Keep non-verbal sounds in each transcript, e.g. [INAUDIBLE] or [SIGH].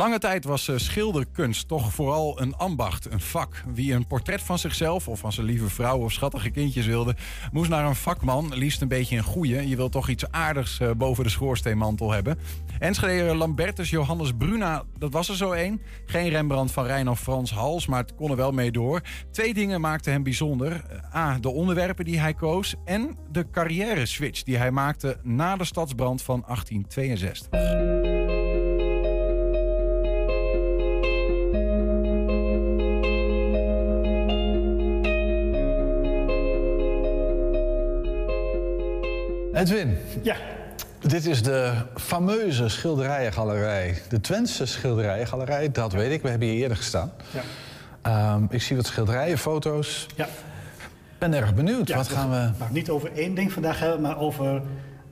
Lange tijd was eh, schilderkunst toch vooral een ambacht, een vak. Wie een portret van zichzelf of van zijn lieve vrouw of schattige kindjes wilde, moest naar een vakman, liefst een beetje een goeie. Je wil toch iets aardigs eh, boven de schoorsteenmantel hebben. Enschede Lambertus Johannes Bruna, dat was er zo één. Geen Rembrandt van Rijn of Frans Hals, maar het kon er wel mee door. Twee dingen maakten hem bijzonder. A, de onderwerpen die hij koos en de carrière switch die hij maakte na de stadsbrand van 1862. Edwin. Ja. Dit is de fameuze schilderijengalerij. De Twentse schilderijengalerij, dat weet ik. We hebben hier eerder gestaan. Ja. Ehm, ik zie wat schilderijen, foto's. Ja. ben erg benieuwd. wat gaan we... Nou, niet over één ding vandaag hebben, maar over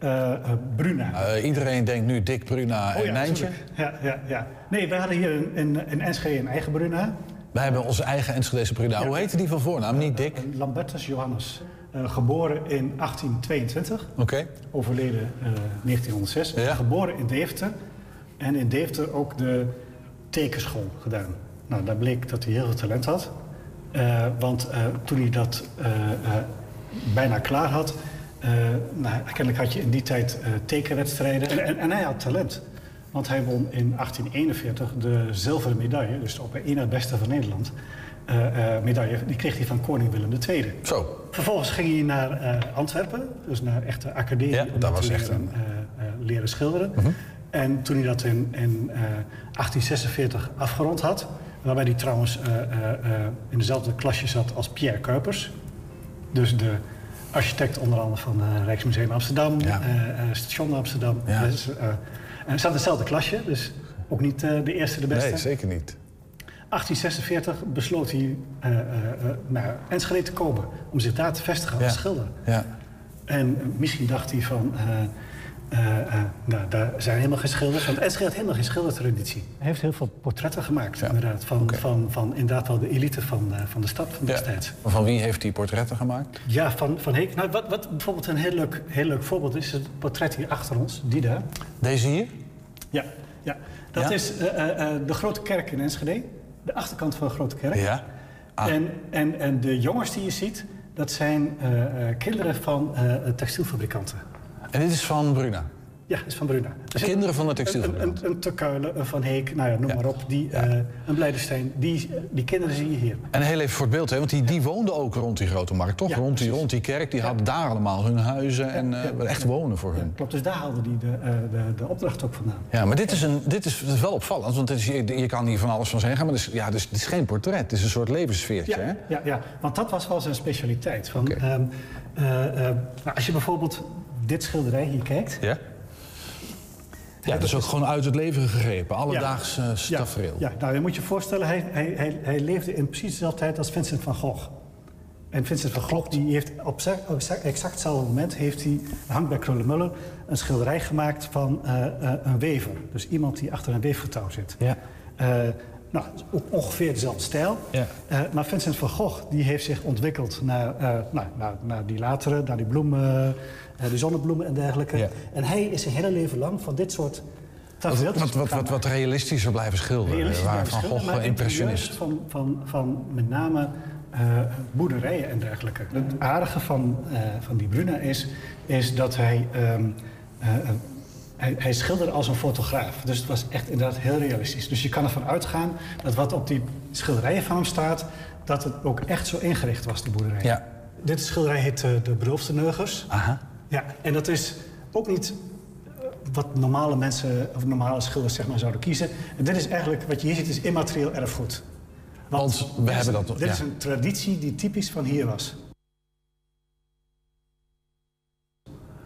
uh, Bruna. Uh, iedereen denkt nu Dick Bruna oh, en Nijntje. Ja, ja, ja. Nee, wij hadden hier in Enschede een eigen Bruna. Wij hebben onze eigen Enschedese Bruna. Hoe heette die van voornaam? Niet Dick? Lambertus Johannes. Uh, geboren in 1822. Okay. Overleden uh, 1906. Ja. Geboren in Deventer. En in Deventer ook de tekenschool gedaan. Nou, daar bleek dat hij heel veel talent had. Uh, want toen hij dat bijna klaar had... nou, kennelijk had je in die tijd tekenwedstrijden. En, en, en, hij had talent. Want hij won in 1841 de zilveren medaille. Dus op een na beste van Nederland. Uh, medaille. Die kreeg hij van koning Willem II. Zo. Vervolgens ging hij naar uh, Antwerpen, dus naar echte academie ja, om te leren, leren, schilderen. Mhm. -huh. En toen hij dat in, in 1846 afgerond had, waarbij hij trouwens in dezelfde klasje zat als Pierre Kuipers, dus de architect onder andere van het Rijksmuseum Amsterdam, ja. Station Amsterdam. Ja. Dus, en zat in dezelfde klasje, dus ook niet de eerste de beste. Nee, zeker niet. 1846 besloot hij uh, uh, naar Enschede te komen om zich daar te vestigen als schilder. Ja. En misschien dacht hij van, nou, daar zijn helemaal geen schilders, want Enschede had helemaal geen schildertraditie. Hij heeft heel veel portretten gemaakt, inderdaad, van, okay. van, van inderdaad wel de elite van, van de stad van destijds. Van wie heeft hij portretten gemaakt? Ja, van, van Heek. Nou, wat, wat bijvoorbeeld een heel leuk, heel leuk voorbeeld is, het portret hier achter ons, die daar. Deze hier? Ja, ja. dat is de grote kerk in Enschede de achterkant van de Grote Kerk. Ja. Ah. En, en, en de jongens die je ziet, dat zijn uh, kinderen van uh, textielfabrikanten. En dit is van Bruna? Ja, is van Bruna. Dus kinderen van de textielfabrikanten? Een, een, een een Van Heek, nou ja, noem maar op. Die, ja. uh, een Blijdenstein, die, die kinderen zie je hier. En heel even voor het beeld, hè, want die, die woonden ook rond die grote markt, toch? rond, die, rond die kerk, die hadden daar allemaal hun huizen en echt wonen voor hun. klopt, dus daar haalden die de, de, de opdracht ook vandaan. Ja, maar dit is, een, dit is, dit is wel opvallend, want is, je, je, kan hier van alles van zeggen, maar het is, ja, dus, het is geen portret, het is een soort levenssfeertje. Ja, ja, ja, want dat was wel zijn specialiteit. Van, okay. um, nou, als je bijvoorbeeld dit schilderij hier kijkt... Ja? Ja, dat is ook gewoon uit het leven gegrepen, alledaags ja, uh, tafereel. Ja, nou je moet je voorstellen, hij, hij, hij, hij, leefde in precies dezelfde tijd als Vincent van Gogh. En Vincent van Gogh die heeft op exact hetzelfde moment heeft hij, hangt bij Krullenmuller, een schilderij gemaakt van uh, uh, een wever. Dus iemand die achter een weefgetouw zit. Ja. Nou, ongeveer dezelfde stijl. Ja. maar Vincent van Gogh die heeft zich ontwikkeld naar, nou, naar, naar die latere, naar die bloemen de zonnebloemen en dergelijke. Ja. En hij is zijn hele leven lang van dit soort tafereeltjes... Wat, wat, wat, wat, realistischer blijven schilderen. Realistisch waar Van Gogh impressionist. Van, van, van met name uh, boerderijen en dergelijke. Het aardige van, uh, van die Bruna is, is dat hij... Um, uh, hij, hij, schilderde als een fotograaf. Dus het was echt inderdaad heel realistisch. Dus je kan ervan uitgaan dat wat op die schilderijen van hem staat... dat het ook echt zo ingericht was, die boerderij. Ja. Dit schilderij heet De Beroofde Aha. Ja, en dat is ook niet eh, wat normale mensen of normale schilders zeg maar, zouden kiezen. En dit is eigenlijk, wat je hier ziet, is immaterieel erfgoed. Want, Want we hebben dat... Dit ja. is een traditie die typisch van hier was.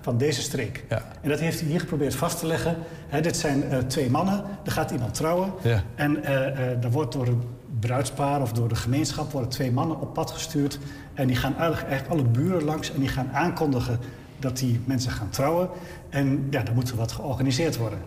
Van deze streek. Ja. En dat heeft hij hier geprobeerd vast te leggen. He, dit zijn uh, twee mannen, er gaat iemand trouwen. Ja. En uh, uh, er wordt door een bruidspaar of door de gemeenschap worden twee mannen op pad gestuurd. En die gaan eigenlijk, alle buren langs en die gaan aankondigen dat die mensen gaan trouwen. En ja, dan moet er wat georganiseerd worden.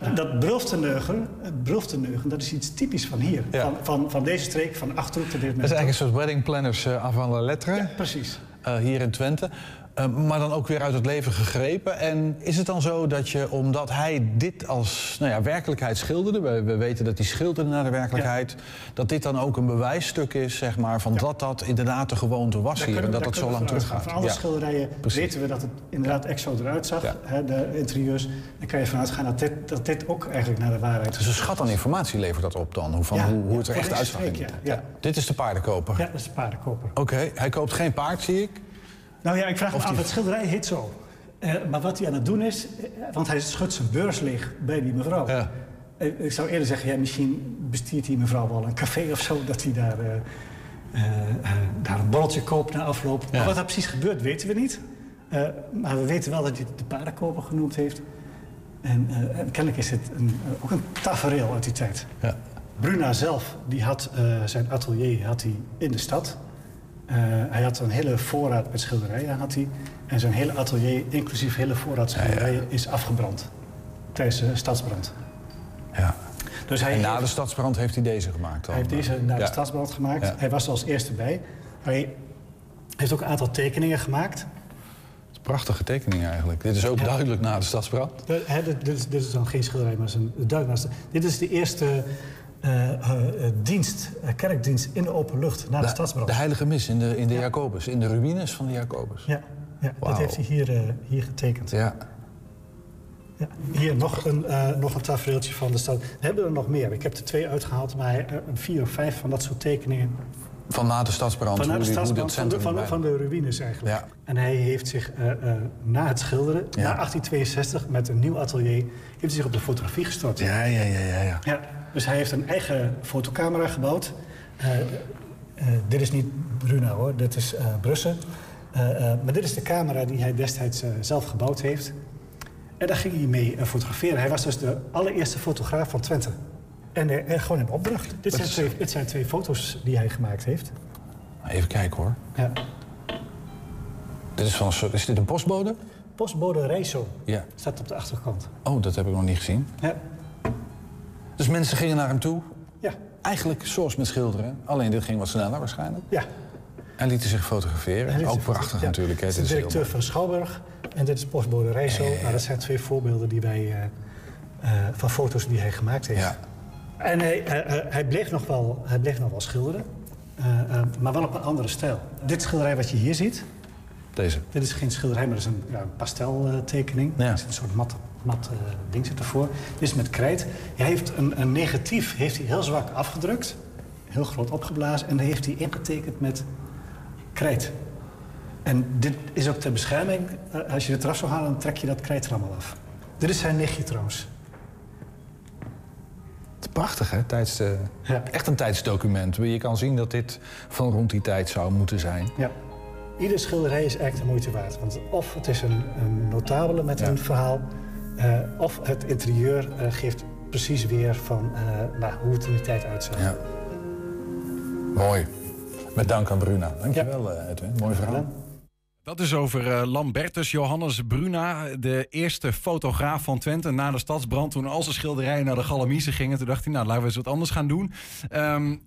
Ja. Dat brulftenneugen, brulftenneugen, dat is iets typisch van hier. Van, van, van, deze streek, van Achterhoek tot dit Dat is eigenlijk een soort wedding planners avant la lettre. Precies. Hier in Twente. Eh, maar dan ook weer uit het leven gegrepen. En is het dan zo dat je, omdat hij dit als nou ja, werkelijkheid schilderde... We, we weten dat hij schilderde naar de werkelijkheid... dat dit dan ook een bewijsstuk is, zeg maar, van dat dat inderdaad de gewoonte was hier... en dat dat zo lang teruggaat. Van alle schilderijen weten we dat het inderdaad echt zo eruit zag, hè, de interieurs. Dan kan je vanuit gaan dat dit, dat dit ook eigenlijk naar de waarheid... Dus een schat aan informatie levert dat op dan, van hoe, hoe het er echt uitzag. Ja. Dit is de paardenkoper? Ja, dat is de paardenkoper. Oké, hij koopt geen paard, zie ik. Nou ja, ik vraag me af, het schilderij heet zo. Uh, maar wat hij aan het doen is, uh, want hij schudt zijn beurs leeg bij die mevrouw. Ja. Uh, ik zou eerder zeggen, ja, misschien bestiert die mevrouw wel een café of zo, dat hij daar, daar een borreltje koopt na afloop. Ja. Maar wat er precies gebeurt, weten we niet. maar we weten wel dat hij de paardenkoper genoemd heeft. En, en kennelijk is het een, ook een tafereel uit die tijd. Ja. Bruna zelf, die had zijn atelier had hij in de stad. Uh, hij had een hele voorraad met schilderijen. Had hij, en zijn hele atelier, inclusief hele voorraad schilderijen, is afgebrand. Tijdens de stadsbrand. Ja. Dus hij en na de stadsbrand heeft hij deze gemaakt? Dan. Hij heeft deze na de stadsbrand gemaakt. Hij was er als eerste bij. Hij heeft ook een aantal tekeningen gemaakt. Prachtige tekeningen eigenlijk. Dit is ook duidelijk na de stadsbrand. dit, dit, dit, is dan geen schilderij, maar is een duidelijk. Dit is de eerste uh, dienst, kerkdienst in de open lucht na de, de stadsbrand. De heilige mis in de, in de Jacobus, in de ruïnes van de Jacobus. Ja, ja dat heeft hij hier, hier getekend. Ja. Ja, hier nog een, nog een tafereeltje van de stad. We hebben er nog meer. Ik heb er twee uitgehaald, maar een vier of vijf van dat soort tekeningen. Van na de stadsbrand? Van na de stadsbrand, van de, van, van, de ruïnes eigenlijk. Ja. En hij heeft zich uh, uh, na het schilderen, ja. na 1862, met een nieuw atelier... heeft hij zich op de fotografie gestort. Ja, ja, ja, ja. ja. ja dus hij heeft een eigen fotocamera gebouwd. Uh, uh, dit is niet Bruna hoor, dit is uh, Brussen. maar dit is de camera die hij destijds zelf gebouwd heeft. En daar ging hij mee fotograferen. Hij was dus de allereerste fotograaf van Twente. En, en gewoon in opdracht. Dit zijn, twee, dit zijn twee foto's die hij gemaakt heeft. Even kijken hoor. Ja. Dit is, van, is dit een postbode? Postbode Reiso. Ja. Staat op de achterkant. Oh, dat heb ik nog niet gezien. Ja. Dus mensen gingen naar hem toe. Ja. Eigenlijk zoals met schilderen. Alleen dit ging wat sneller waarschijnlijk. Ja. En lieten zich fotograferen. Ook prachtig natuurlijk. Dit is de directeur van Schouwburg. En dit is postbode Reiso. Nou, dat zijn twee voorbeelden die wij, uh, uh, van foto's die hij gemaakt heeft. Ja. En hij, hij, bleef nog wel, hij bleef nog wel schilderen. maar wel op een andere stijl. Dit schilderij wat je hier ziet... Deze? Dit is geen schilderij, maar dat is een ja, pasteltekening. Ja. is een soort matte mat ding zit ervoor. Dit is met krijt. Hij heeft een, een, negatief heeft hij heel zwak afgedrukt. Heel groot opgeblazen. En dan heeft hij ingetekend met krijt. En dit is ook ter bescherming. Uh, als je het eraf zou halen, dan trek je dat krijt er allemaal af. Dit is zijn nichtje trouwens. Het is prachtig, hè? Tijds, uh, ja. Echt een tijdsdocument. Je kan zien dat dit van rond die tijd zou moeten zijn. Ja. Ieder schilderij is echt de moeite waard. Want of het is een, een notabele met een verhaal... Uh, of het interieur uh, geeft precies weer van uh, nou, hoe het in die tijd uitzag. Ja. Mooi. Met dank aan Bruna. Dankjewel, ja. Edwin. Mooi verhaal. Dat is over Lambertus Johannes Bruna, de eerste fotograaf van Twente na de stadsbrand. Toen al zijn schilderijen naar de Galamiezen gingen, toen dacht hij, nou laten we eens wat anders gaan doen. Um,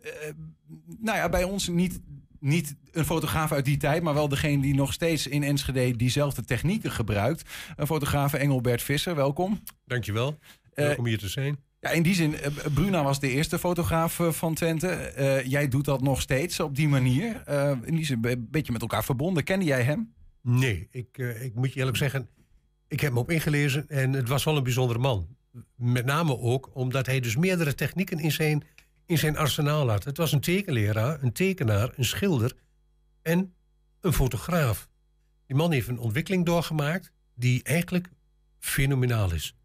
nou ja, bij ons niet niet een fotograaf uit die tijd, maar wel degene die nog steeds in Enschede diezelfde technieken gebruikt. Een fotograaf Engelbert Visser, welkom. Dankjewel. Uh, welkom hier te zijn. Ja, in die zin, uh, Bruna was de eerste fotograaf uh, van Twente. jij doet dat nog steeds op die manier. in die zin een beetje met elkaar verbonden. Kende jij hem? Nee, ik, ik moet je eerlijk zeggen, ik heb hem op ingelezen en het was wel een bijzondere man. Met name ook omdat hij dus meerdere technieken in zijn in zijn arsenaal had. Het was een tekenleraar, een tekenaar, een schilder en een fotograaf. Die man heeft een ontwikkeling doorgemaakt die eigenlijk fenomenaal is.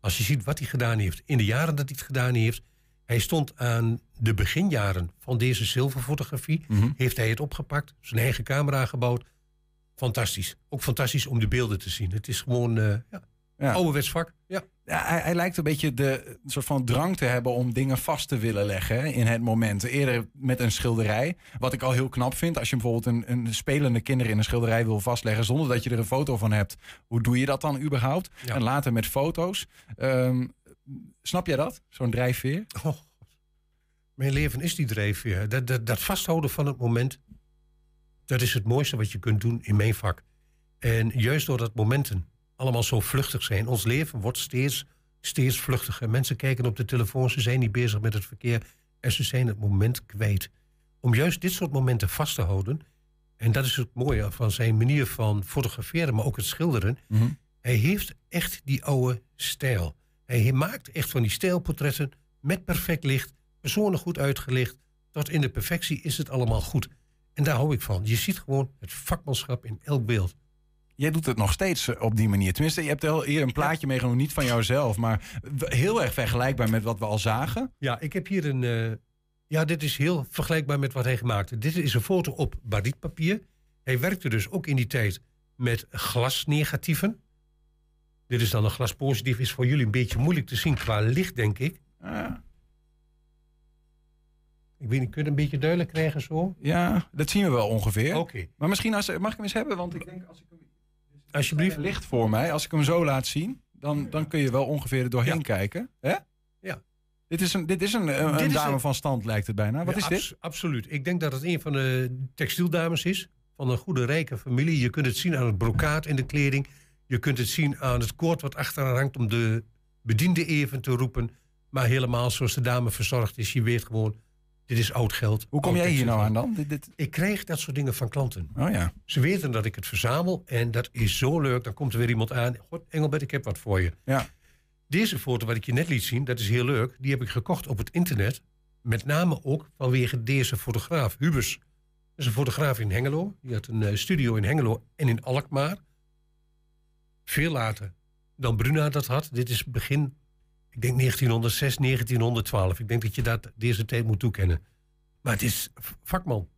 Als je ziet wat hij gedaan heeft in de jaren dat hij het gedaan heeft. Hij stond aan de beginjaren van deze zilverfotografie. Mm Heeft hij het opgepakt, zijn eigen camera gebouwd. Fantastisch. Ook fantastisch om de beelden te zien. Het is gewoon uh, ja, ja. ouderwets vak. Ja. Ja, hij, hij, lijkt een beetje de soort van drang te hebben om dingen vast te willen leggen in het moment. Eerder met een schilderij. Wat ik al heel knap vind. Als je bijvoorbeeld een, een spelende kinderen in een schilderij wil vastleggen zonder dat je er een foto van hebt. Hoe doe je dat dan überhaupt? En later met foto's. Um, snap jij dat? Zo'n drijfveer? Oh, mijn leven is die drijfveer. Dat, dat, dat vasthouden van het moment. Dat is het mooiste wat je kunt doen in mijn vak. En juist doordat momenten allemaal zo vluchtig zijn, ons leven wordt steeds, steeds vluchtiger. Mensen kijken op de telefoon, ze zijn niet bezig met het verkeer en ze zijn het moment kwijt. Om juist dit soort momenten vast te houden, en dat is het mooie van zijn manier van fotograferen, maar ook het schilderen. Mhm. Hij heeft echt die oude stijl. Hij maakt echt van die stijlportretten met perfect licht, personen goed uitgelicht. Tot in de perfectie is het allemaal goed. En daar hou ik van. Je ziet gewoon het vakmanschap in elk beeld. Jij doet het nog steeds eh, op die manier. Tenminste, je hebt al hier een plaatje meegenomen, niet van jouzelf, maar heel erg vergelijkbaar met wat we al zagen. Ja, ik heb hier een. Uh, ja, dit is heel vergelijkbaar met wat hij gemaakt heeft. Dit is een foto op barietpapier. Hij werkte dus ook in die tijd met glasnegatieven. Dit is dan een glaspositief. Is voor jullie een beetje moeilijk te zien qua licht, denk ik. Ja. Ik weet niet, kun je het een beetje duidelijk krijgen zo? Ja, dat zien we wel ongeveer. Oké. Maar misschien als, mag ik hem eens hebben? Want ik denk als ik hem... Alsjeblieft. licht voor mij. Als ik hem zo laat zien, dan, dan kun je wel ongeveer er doorheen kijken. Hè? Ja. Dit is een, dit is een, een, dame van stand, lijkt het bijna. Wat is dit? absoluut. Ik denk dat het een van de textieldames is. Van een goede, rijke familie. Je kunt het zien aan het brokaat in de kleding. Je kunt het zien aan het koord wat achteraan hangt om de bediende even te roepen. Maar helemaal zoals de dame verzorgd is. Je weet gewoon, dit is oud geld. Hoe kom jij hier nou aan dan? Dit, dit... Ik krijg dat soort dingen van klanten. Oh ja. Ze weten dat ik het verzamel en dat is zo leuk. Dan komt er weer iemand aan. God, Engelbert, ik heb wat voor je. Ja. Deze foto wat ik je net liet zien, dat is heel leuk. Die heb ik gekocht op het internet. Met name ook vanwege deze fotograaf, Hubers. Dat is een fotograaf in Hengelo. Die had een eh, studio in Hengelo en in Alkmaar. Veel later dan Bruna dat had. Dit is begin ik denk 1906, 1912. Ik denk dat je dat deze tijd moet toekennen. Maar het is vakman.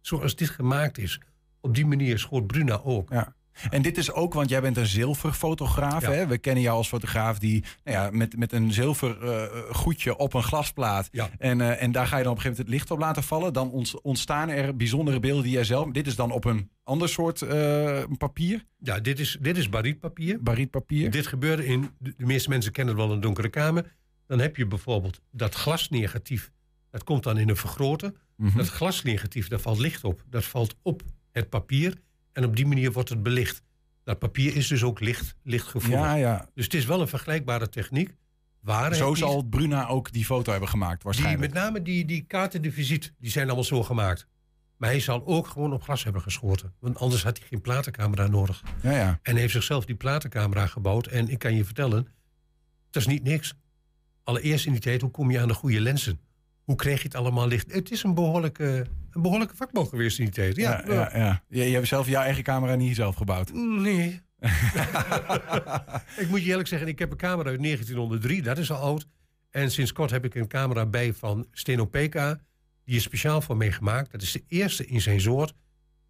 Zoals dit gemaakt is. Op die manier schoot Bruna ook. Ja. En dit is ook, want jij bent een zilverfotograaf. Hè? We kennen jou als fotograaf die nou ja, met, met een zilver uh, goedje op een glasplaat. Ja. En, uh, en daar ga je dan op een gegeven moment het licht op laten vallen. Dan ontstaan er bijzondere beelden die jij zelf. Dit is dan op een ander soort uh, papier. Ja, dit is, dit is barietpapier. Barietpapier. Dit gebeurde in. De meeste mensen kennen het wel een donkere kamer. Dan heb je bijvoorbeeld dat glasnegatief. Dat komt dan in een vergroter. Mm Dat glasnegatief, daar valt licht op. Dat valt op het papier. En op die manier wordt het belicht. Dat papier is dus ook licht, lichtgevoelig. Ja, ja. Dus het is wel een vergelijkbare techniek. Waar Zo zal Bruna ook die foto hebben gemaakt, waarschijnlijk. Die, met name die, die kaarten de visite, die zijn allemaal zo gemaakt. Maar hij zal ook gewoon op glas hebben geschoten. Want anders had hij geen platencamera nodig. Ja, ja. En hij heeft zichzelf die platencamera gebouwd. En ik kan je vertellen, dat is niet niks. Allereerst in die tijd, hoe kom je aan de goede lenzen? Hoe kreeg je het allemaal licht? Het is een behoorlijke, een behoorlijke vakman geweest in die tijd. Ja, ja, ja, ja. Je, je hebt zelf jouw eigen camera niet zelf gebouwd? Nee. [LAUGHS] ik moet je eerlijk zeggen, ik heb een camera uit 1903, dat is al oud. En sinds kort heb ik een camera bij van Stenopeka. Die is speciaal voor mij gemaakt. Dat is de eerste in zijn soort.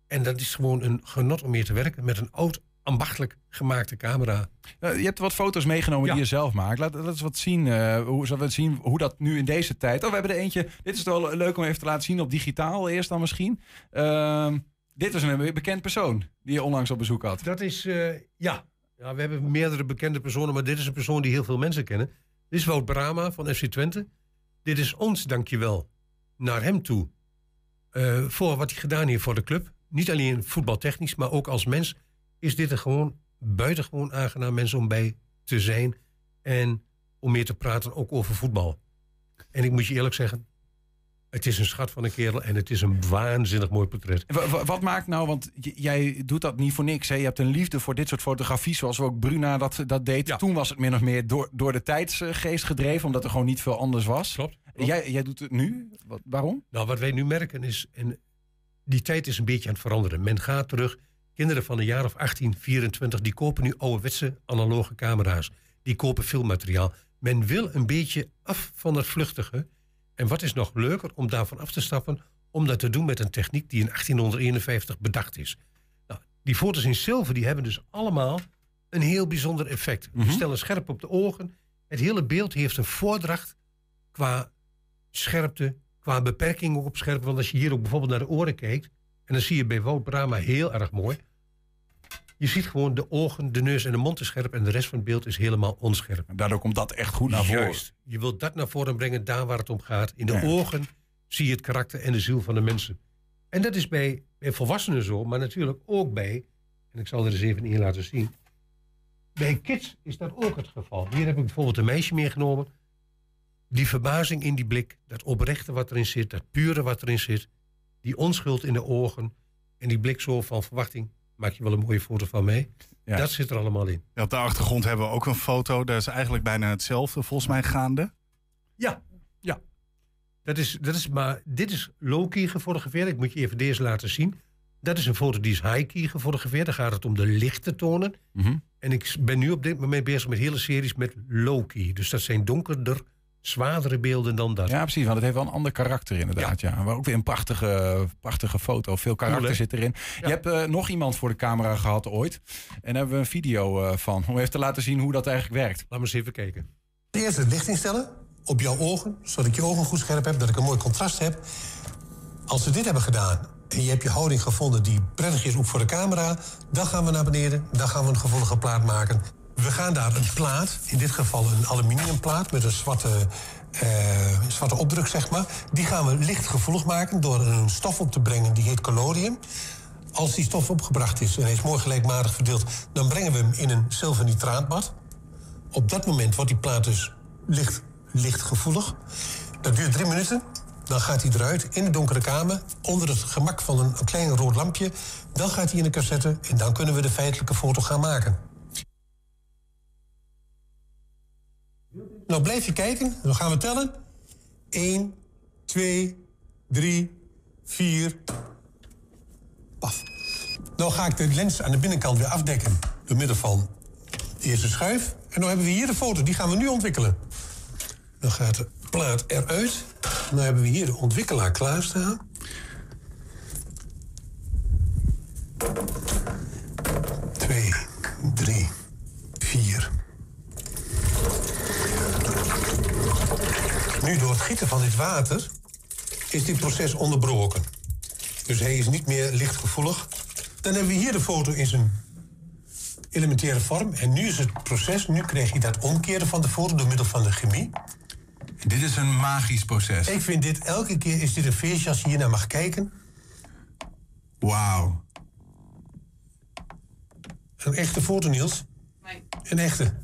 En dat is gewoon een genot om mee te werken met een oud ambachtelijk gemaakte camera. je hebt wat foto's meegenomen die je zelf maakt. Laat, laat eens wat zien, uh, hoe, we zien hoe dat nu in deze tijd... Oh, we hebben er eentje. Dit is wel leuk om even te laten zien op digitaal eerst dan misschien. Uh, dit was een bekend persoon die je onlangs op bezoek had. Dat is, uh, ja. ja. We hebben meerdere bekende personen, maar dit is een persoon die heel veel mensen kennen. Dit is Wout Brama van FC Twente. Dit is ons dankjewel naar hem toe. Uh, voor wat hij gedaan heeft voor de club. Niet alleen voetbaltechnisch, maar ook als mens is dit een gewoon buitengewoon aangenaam mens om bij te zijn. En om meer te praten ook over voetbal. En ik moet je eerlijk zeggen, het is een schat van een kerel en het is een waanzinnig mooi portret. Wat maakt nou, want jij doet dat niet voor niks. Hè? Je hebt een liefde voor dit soort fotografie, zoals ook Bruna dat, dat deed. Toen was het min of meer door, door de tijdsgeest gedreven, omdat er gewoon niet veel anders was. Klopt. Jij, jij doet het nu. Wat, waarom? Nou, wat wij nu merken is, en die tijd is een beetje aan het veranderen. Men gaat terug Kinderen van een jaar of 18, 24, die kopen nu ouderwetse analoge camera's. Die kopen filmmateriaal. Men wil een beetje af van het vluchtige. En wat is nog leuker om daarvan af te stappen, om dat te doen met een techniek die in 1851 bedacht is. Nou, die foto's in zilver die hebben dus allemaal een heel bijzonder effect. We mhm. stellen scherp op de ogen. Het hele beeld heeft een voordracht qua scherpte, qua beperking ook op scherpte. Want als je hier ook bijvoorbeeld naar de oren kijkt, en dan zie je bij Wout Brama heel erg mooi. Je ziet gewoon de ogen, de neus en de mond is scherp en de rest van het beeld is helemaal onscherp. En daardoor komt dat echt goed naar voren. Juist. Je wilt dat naar voren brengen, daar waar het om gaat. In de ogen zie je het karakter en de ziel van de mensen. En dat is bij, bij volwassenen zo, maar natuurlijk ook bij En ik zal er eens even in laten zien. Bij kids is dat ook het geval. Hier heb ik bijvoorbeeld een meisje meegenomen. Die verbazing in die blik, dat oprechte wat erin zit, dat pure wat erin zit, die onschuld in de ogen en die blik zo van verwachting. Maak je wel een mooie foto van mee? Ja. Dat zit er allemaal in. Ja, op de achtergrond hebben we ook een foto. Dat is eigenlijk bijna hetzelfde, volgens mij gaande. Ja, ja. Dat is, dat is, maar dit is low-key gefotografeerd. Ik moet je even deze laten zien. Dat is een foto die is high-key gefotografeerd. Dan gaat het om de lichte tonen. Mhm. En ik ben nu op dit moment bezig met hele series met low-key. Dus dat zijn donkerder, zwaardere beelden dan dat. Ja, precies. Want het heeft wel een ander karakter inderdaad. Ja. ja. Maar ook weer een prachtige, prachtige foto. Veel karakter zit erin. Je hebt uh, nog iemand voor de camera gehad ooit. En daar hebben we een video uh, van. Om even te laten zien hoe dat eigenlijk werkt. Laten we eens even kijken. Eerst het licht instellen op jouw ogen. Zodat ik je ogen goed scherp heb. Dat ik een mooi contrast heb. Als we dit hebben gedaan en je hebt je houding gevonden die prettig is ook voor de camera, dan gaan we naar beneden, dan gaan we een gevoelige plaat maken. We gaan daar een plaat, in dit geval een aluminiumplaat met een zwarte, uh, zwarte opdruk, zeg maar. Die gaan we licht gevoelig maken door een stof op te brengen die heet collodium. Als die stof opgebracht is en hij is mooi gelijkmatig verdeeld, dan brengen we hem in een zilvernitraatbad. Op dat moment wordt die plaat dus licht, lichtgevoelig. Dat duurt drie minuten. Dan gaat hij eruit in de donkere kamer, onder het gemak van een klein rood lampje. Dan gaat hij in de cassette en dan kunnen we de feitelijke foto gaan maken. Nou, blijf je kijken. Dan gaan we tellen. 1, 2, 3, 4. Paf. Nou ga ik de lens aan de binnenkant weer afdekken. Door middel van de eerste schuif. En dan hebben we hier de foto. Die gaan we nu ontwikkelen. Dan gaat de plaat eruit. Dan hebben we hier de ontwikkelaar klaarstaan. Twee, drie, vier. Van dit water is dit proces onderbroken. Dus hij is niet meer lichtgevoelig. Dan hebben we hier de foto in zijn elementaire vorm. En nu is het proces, nu krijg je dat omkeren van de foto door middel van de chemie. Dit is een magisch proces. Ik vind dit, elke keer is dit een feestje als je hier naar mag kijken. Wauw. Een echte foto, Niels? Nee. Een echte.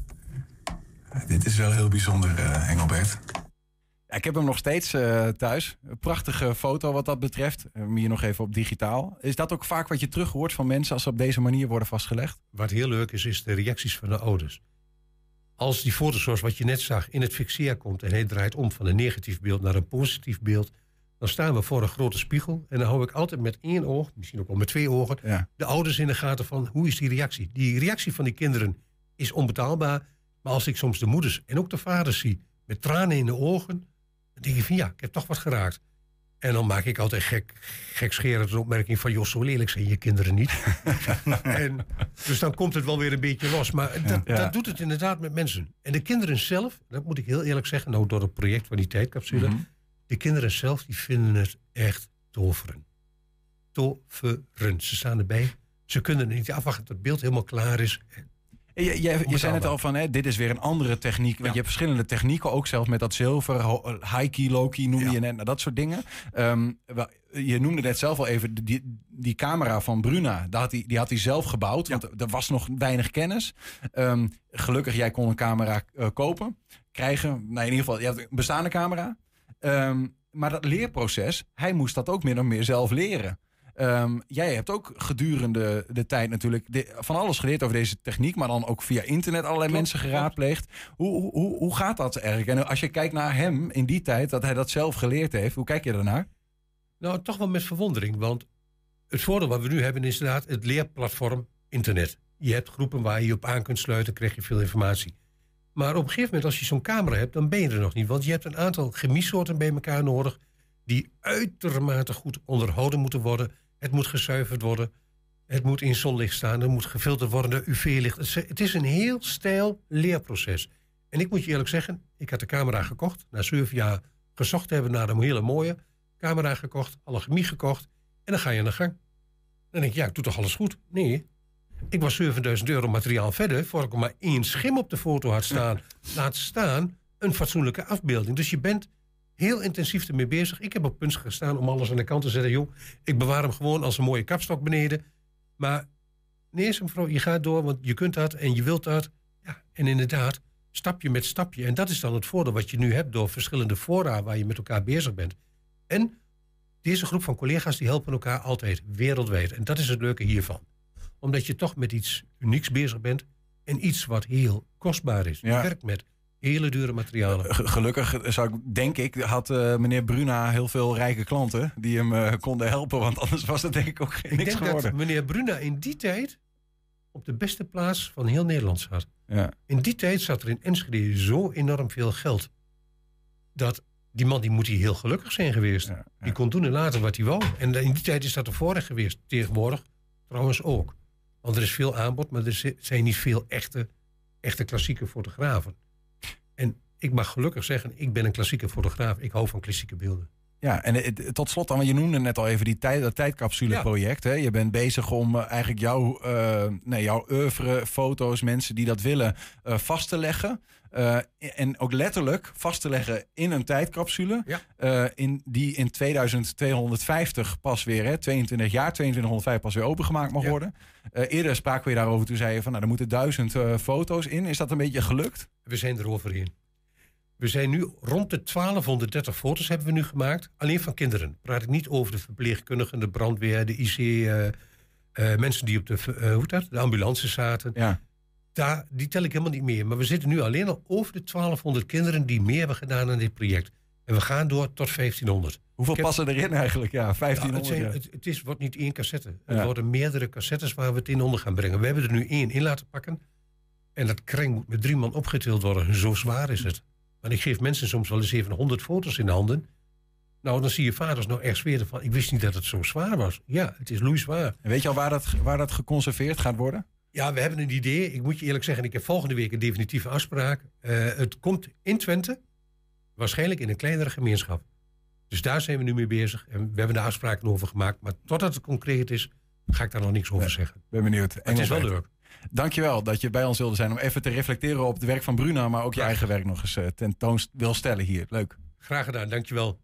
Dit is wel heel bijzonder, uh, Engelbert. Ik heb hem nog steeds uh, thuis. Een prachtige foto wat dat betreft. Uh, hier nog even op digitaal. Is dat ook vaak wat je terug hoort van mensen als ze op deze manier worden vastgelegd? Wat heel leuk is, is de reacties van de ouders. Als die foto zoals wat je net zag in het fixeer komt en hij draait om van een negatief beeld naar een positief beeld, dan staan we voor een grote spiegel en dan hou ik altijd met één oog, misschien ook wel met twee ogen, ja. de ouders in de gaten van hoe is die reactie. Die reactie van die kinderen is onbetaalbaar, maar als ik soms de moeders en ook de vaders zie met tranen in de ogen, dan denk ik van ja, ik heb toch wat geraakt. En dan maak ik altijd gek, gekscherend een opmerking van... joh, zo lelijk zijn je kinderen niet. [LAUGHS] en, dus dan komt het wel weer een beetje los. Maar dat, Ja. dat doet het inderdaad met mensen. En de kinderen zelf, dat moet ik heel eerlijk zeggen... nou door het project van die tijdcapsule... Mhm. de kinderen zelf die vinden het echt toveren. Toveren. Ze staan erbij. Ze kunnen niet afwachten tot het beeld helemaal klaar is. Je, je, je zei net al van, hè, dit is weer een andere techniek. Want je hebt verschillende technieken, ook zelfs met dat zilver, ho- high-key, low-key noemde Ja. je net, nou, dat soort dingen. Ehm, je noemde net zelf al even die, die camera van Bruna. Die had hij, die had hij zelf gebouwd, want er was nog weinig kennis. Ehm, gelukkig, jij kon een camera eh, kopen, krijgen. Nou, in ieder geval, je hebt een bestaande camera. Ehm, maar dat leerproces, hij moest dat ook min of meer zelf leren. Ehm, jij hebt ook gedurende de tijd natuurlijk de- van alles geleerd over deze techniek, maar dan ook via internet allerlei Klopt, mensen geraadpleegd. Hoe, hoe, hoe gaat dat eigenlijk? En als je kijkt naar hem in die tijd, dat hij dat zelf geleerd heeft, hoe kijk je daarnaar? Nou, toch wel met verwondering. Want het voordeel wat we nu hebben is inderdaad het leerplatform internet. Je hebt groepen waar je je op aan kunt sluiten, krijg je veel informatie. Maar op een gegeven moment, als je zo'n camera hebt, dan ben je er nog niet. Want je hebt een aantal chemiesoorten bij elkaar nodig... die uitermate goed onderhouden moeten worden. Het moet gezuiverd worden. Het moet in zonlicht staan. Er moet gefilterd worden UV-licht. Het is- een heel stijl leerproces. En ik moet je eerlijk zeggen, ik had de camera gekocht. Na zeven jaar gezocht hebben naar een hele mooie camera gekocht, alle chemie gekocht. En dan ga je aan de gang. Dan denk je, ja, ik doe toch alles goed? Nee. Ik was 7000 euro materiaal verder... voor ik maar één schim op de foto had staan. [LAUGHS] Laat staan een fatsoenlijke afbeelding. Dus je bent heel intensief ermee bezig. Ik heb op punt gestaan om alles aan de kant te zetten. Joh, ik bewaar hem gewoon als een mooie kapstok beneden. Maar Nee, mevrouw, je gaat door, want je kunt dat en je wilt dat. Ja, en inderdaad, stapje met stapje. En dat is dan het voordeel wat je nu hebt door verschillende fora waar je met elkaar bezig bent. En deze groep van collega's die helpen elkaar altijd wereldwijd. En dat is het leuke hiervan. Omdat je toch met iets unieks bezig bent en iets wat heel kostbaar is. Je werkt met hele dure materialen. Gelukkig zou ik, denk ik, had uh, meneer Bruna heel veel rijke klanten die hem uh, konden helpen. Want anders was het denk ik ook geen ik niks denk geworden. Dat meneer Bruna in die tijd op de beste plaats van heel Nederland zat. Ja. In die tijd zat er in Enschede zo enorm veel geld. Dat die man die moet hier heel gelukkig zijn geweest. Die kon doen en laten wat hij wou. En in die tijd is dat vorig geweest. Tegenwoordig trouwens ook. Want er is veel aanbod, maar er zijn niet veel echte, echte klassieke fotografen. En ik mag gelukkig zeggen, ik ben een klassieke fotograaf. Ik hou van klassieke beelden. Ja, en tot slot, want je noemde net al even die tijd, dat tijdcapsuleproject. Ja. Je bent bezig om eh, eigenlijk jouw, uh, nee, jouw oeuvre, foto's, mensen die dat willen, uh, vast te leggen. Uh, en ook letterlijk vast te leggen in een tijdcapsule. Ja. in, die in 2250 pas weer, hè, 22 jaar, 2205 pas weer opengemaakt mag worden. eerder spraken we daarover, toen zei je van nou, er moeten duizend foto's in. Is dat een beetje gelukt? We zijn er overheen. We zijn nu rond de 1230 foto's hebben we nu gemaakt. Alleen van kinderen. Praat ik niet over de verpleegkundigen, de brandweer, de IC, uh, uh, mensen die op de, uh, hoe dat? de ambulance zaten. Ja. Daar, die tel ik helemaal niet meer. Maar we zitten nu alleen al over de 1200 kinderen die meer hebben gedaan aan dit project. En we gaan door tot 1500. Hoeveel passen erin eigenlijk? Ja, 1500. Ja, het, zijn, het, is, wordt niet één cassette. Het worden meerdere cassettes waar we het in onder gaan brengen. We hebben er nu één in laten pakken. En dat kring moet met drie man opgetild worden. Zo zwaar is het. Want ik geef mensen soms wel eens even 100 foto's in de handen. Nou, dan zie je vaders nou echt zweren van... ik wist niet dat het zo zwaar was. Ja, het is loeizwaar. En weet je al waar dat, waar dat geconserveerd gaat worden? Ja, we hebben een idee. Ik moet je eerlijk zeggen, ik heb volgende week een definitieve afspraak. Uh, het komt in Twente, waarschijnlijk in een kleinere gemeenschap. Dus daar zijn we nu mee bezig. En we hebben de afspraken over gemaakt. Maar totdat het concreet is, ga ik daar nog niks over ja, zeggen. Ben benieuwd. het is wel leuk. Dankjewel dat je bij ons wilde zijn om even te reflecteren op het werk van Bruna, maar ook je eigen werk nog eens uh, tentoon wil stellen hier. Leuk. Graag gedaan, dankjewel.